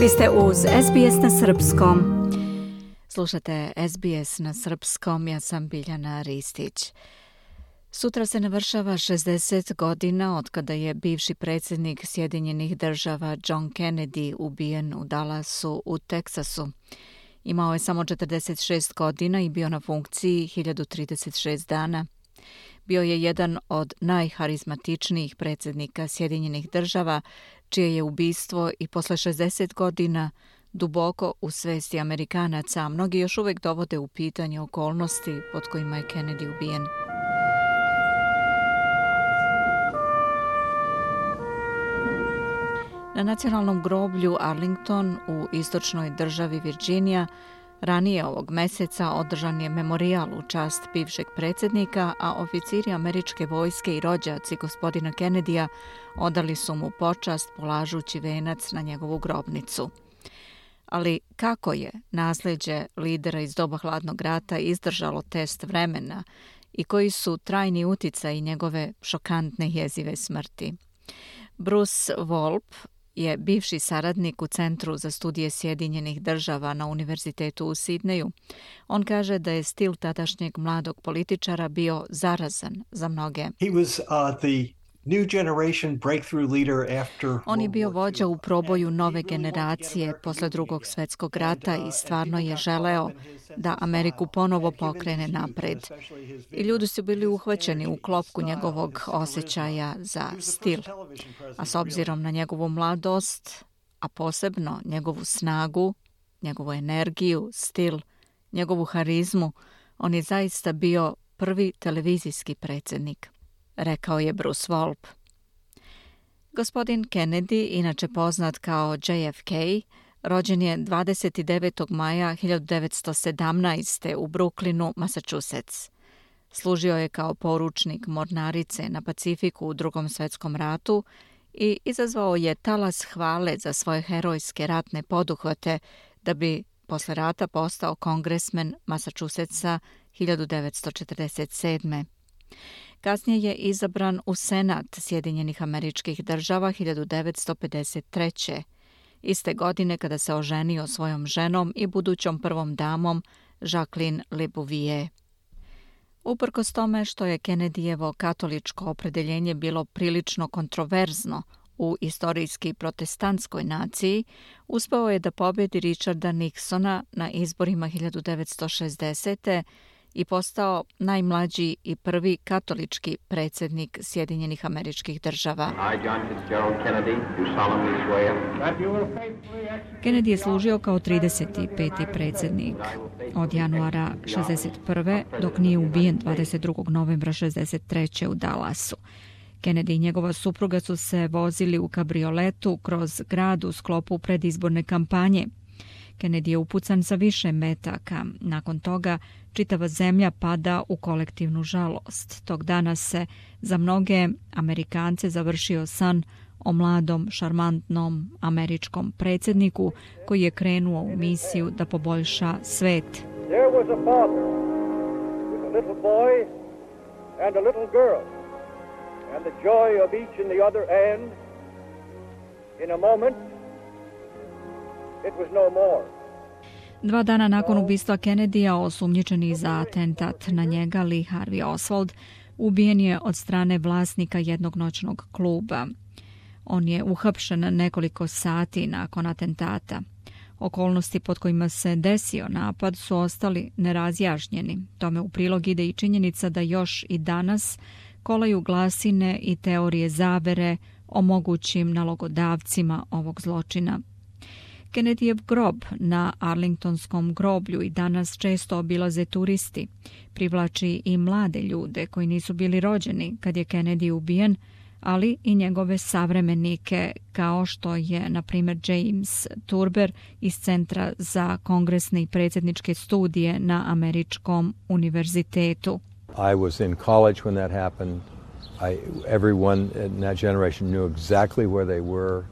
Vi ste uz SBS na Srpskom. Slušate SBS na Srpskom, ja sam Biljana Ristić. Sutra se navršava 60 godina od kada je bivši predsjednik Sjedinjenih država John Kennedy ubijen u Dallasu u Teksasu. Imao je samo 46 godina i bio na funkciji 1036 dana. Bio je jedan od najharizmatičnijih predsjednika Sjedinjenih država, čije je ubistvo i posle 60 godina duboko u svesti Amerikanaca, a mnogi još uvek dovode u pitanje okolnosti pod kojima je Kennedy ubijen. Na nacionalnom groblju Arlington u istočnoj državi Virginia ranije ovog meseca održan je memorial u čast bivšeg predsjednika, a oficiri američke vojske i rođaci gospodina Kennedyja odali su mu počast polažući venac na njegovu grobnicu. Ali kako je nasljeđe lidera iz doba hladnog rata izdržalo test vremena i koji su trajni uticaj njegove šokantne jezive smrti? Bruce Volp, je bivši saradnik u Centru za studije Sjedinjenih država na Univerzitetu u Sidneju. On kaže da je stil tadašnjeg mladog političara bio zarazan za mnoge. He was, uh, the On je bio vođa u proboju nove generacije posle drugog svetskog rata i stvarno je želeo da Ameriku ponovo pokrene napred. I ljudi su bili uhvaćeni u klopku njegovog osjećaja za stil. A s obzirom na njegovu mladost, a posebno njegovu snagu, njegovu energiju, stil, njegovu harizmu, on je zaista bio prvi televizijski predsjednik rekao je Bruce Volp. Gospodin Kennedy, inače poznat kao JFK, rođen je 29. maja 1917. u Brooklynu, Massachusetts. Služio je kao poručnik mornarice na Pacifiku u drugom svetskom ratu i izazvao je talas hvale za svoje herojske ratne poduhvate da bi posle rata postao kongresmen Massachusettsa 1947. Kasnije je izabran u Senat Sjedinjenih američkih država 1953. Iste godine kada se oženio svojom ženom i budućom prvom damom Jacqueline Le Bouvier. Uprkos tome što je Kennedyjevo katoličko opredeljenje bilo prilično kontroverzno u istorijski protestantskoj naciji, uspeo je da pobjedi Richarda Nixona na izborima 1960 i postao najmlađi i prvi katolički predsjednik Sjedinjenih američkih država. Kennedy je služio kao 35. predsjednik od januara 61. dok nije ubijen 22. novembra 63. u Dallasu. Kennedy i njegova supruga su se vozili u kabrioletu kroz grad u sklopu predizborne kampanje – Kennedy je upucan sa više metaka. Nakon toga čitava zemlja pada u kolektivnu žalost. Tog dana se za mnoge Amerikance završio san o mladom, šarmantnom američkom predsjedniku koji je krenuo u misiju da poboljša svet. There was a father with a little boy and a little girl and the joy of each in the other end in a moment it was no more. Dva dana nakon ubistva Kennedyja, osumnjičeni za atentat na njega, Lee Harvey Oswald, ubijen je od strane vlasnika jednog noćnog kluba. On je uhapšen nekoliko sati nakon atentata. Okolnosti pod kojima se desio napad su ostali nerazjašnjeni. Tome u prilog ide i činjenica da još i danas kolaju glasine i teorije zavere o mogućim nalogodavcima ovog zločina. Kennedyjev grob na Arlingtonskom groblju i danas često obilaze turisti. Privlači i mlade ljude koji nisu bili rođeni kad je Kennedy ubijen, ali i njegove savremenike kao što je, na primjer, James Turber iz Centra za kongresne i predsjedničke studije na Američkom univerzitetu. I was in college when that happened. I, everyone in that generation knew exactly where they were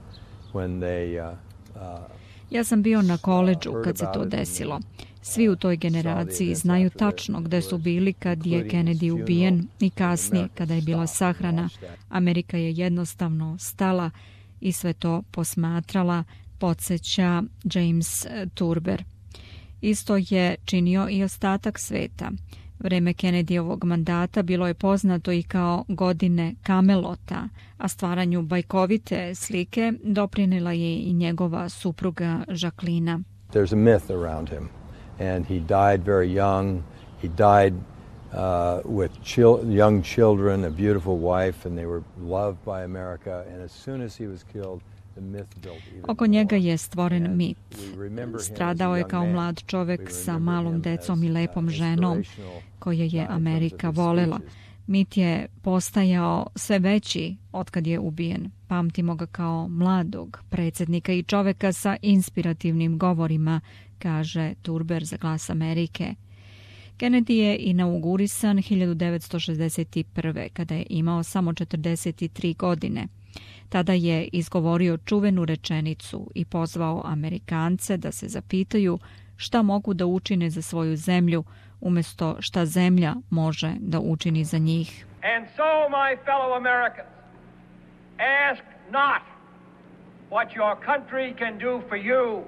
when they uh, uh, Ja sam bio na koleđu kad se to desilo. Svi u toj generaciji znaju tačno gde su bili kad je Kennedy ubijen i kasnije kada je bila sahrana. Amerika je jednostavno stala i sve to posmatrala podsjeća James Turber. Isto je činio i ostatak sveta. Vreme Kennedyovog mandata bilo je poznato i kao godine Kamelota, a stvaranju bajkovite slike doprinila je i njegova supruga Jacqueline. There's a myth around him and he died very young. He died uh, with chil young children, a beautiful wife, and they were loved by America. And as soon as he was killed, Oko njega je stvoren mit. Stradao je kao mlad čovek sa malom decom i lepom ženom koje je Amerika volela. Mit je postajao sve veći otkad je ubijen. Pamtimo ga kao mladog predsjednika i čoveka sa inspirativnim govorima, kaže Turber za glas Amerike. Kennedy je inaugurisan 1961. kada je imao samo 43 godine. Tada je izgovorio čuvenu rečenicu i pozvao Amerikance da se zapitaju šta mogu da učine za svoju zemlju umjesto šta zemlja može da učini za njih. And so, my fellow Americans, ask not what your country can do for you,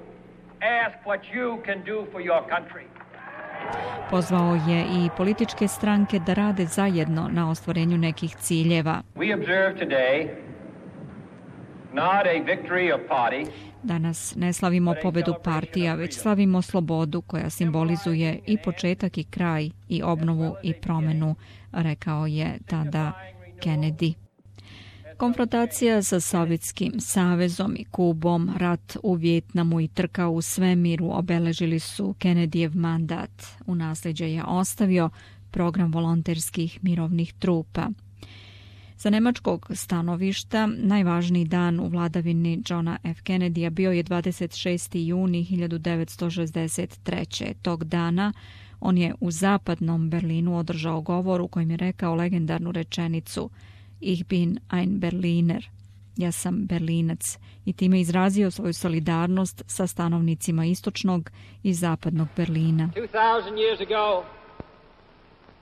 ask what you can do for your country. Pozvao je i političke stranke da rade zajedno na ostvarenju nekih ciljeva. We observe today Danas ne slavimo pobedu partija, već slavimo slobodu koja simbolizuje i početak i kraj i obnovu i promenu, rekao je tada Kennedy. Konfrontacija sa Sovjetskim savezom i Kubom, rat u Vjetnamu i trka u svemiru obeležili su Kennedyjev mandat. U nasljeđe je ostavio program volonterskih mirovnih trupa. Sa nemačkog stanovišta najvažniji dan u vladavini Johna F. Kennedy bio je 26. juni 1963. Tog dana on je u zapadnom Berlinu održao govor u kojem je rekao legendarnu rečenicu Ich bin ein Berliner. Ja sam Berlinac i time izrazio svoju solidarnost sa stanovnicima istočnog i zapadnog Berlina. 2000 years ago,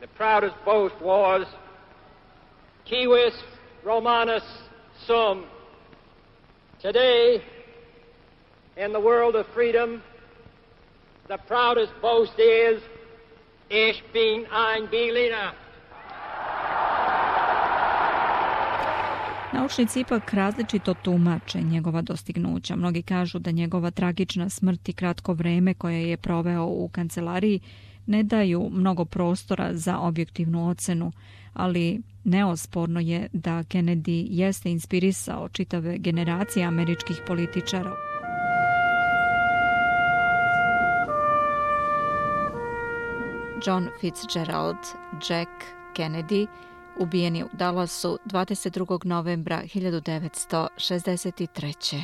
the proudest boast was Kiwis Romanus Sum. Today, in the world of freedom, the proudest boast is Ich bin ein Berliner. Naučnici ipak različito tumače njegova dostignuća. Mnogi kažu da njegova tragična smrt i kratko vreme koje je proveo u kancelariji ne daju mnogo prostora za objektivnu ocenu, ali neosporno je da Kennedy jeste inspirisao čitave generacije američkih političara. John Fitzgerald Jack Kennedy ubijen je u Dallasu 22. novembra 1963.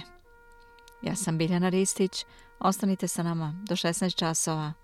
Ja sam Biljana Ristić. Ostanite sa nama do 16 časova.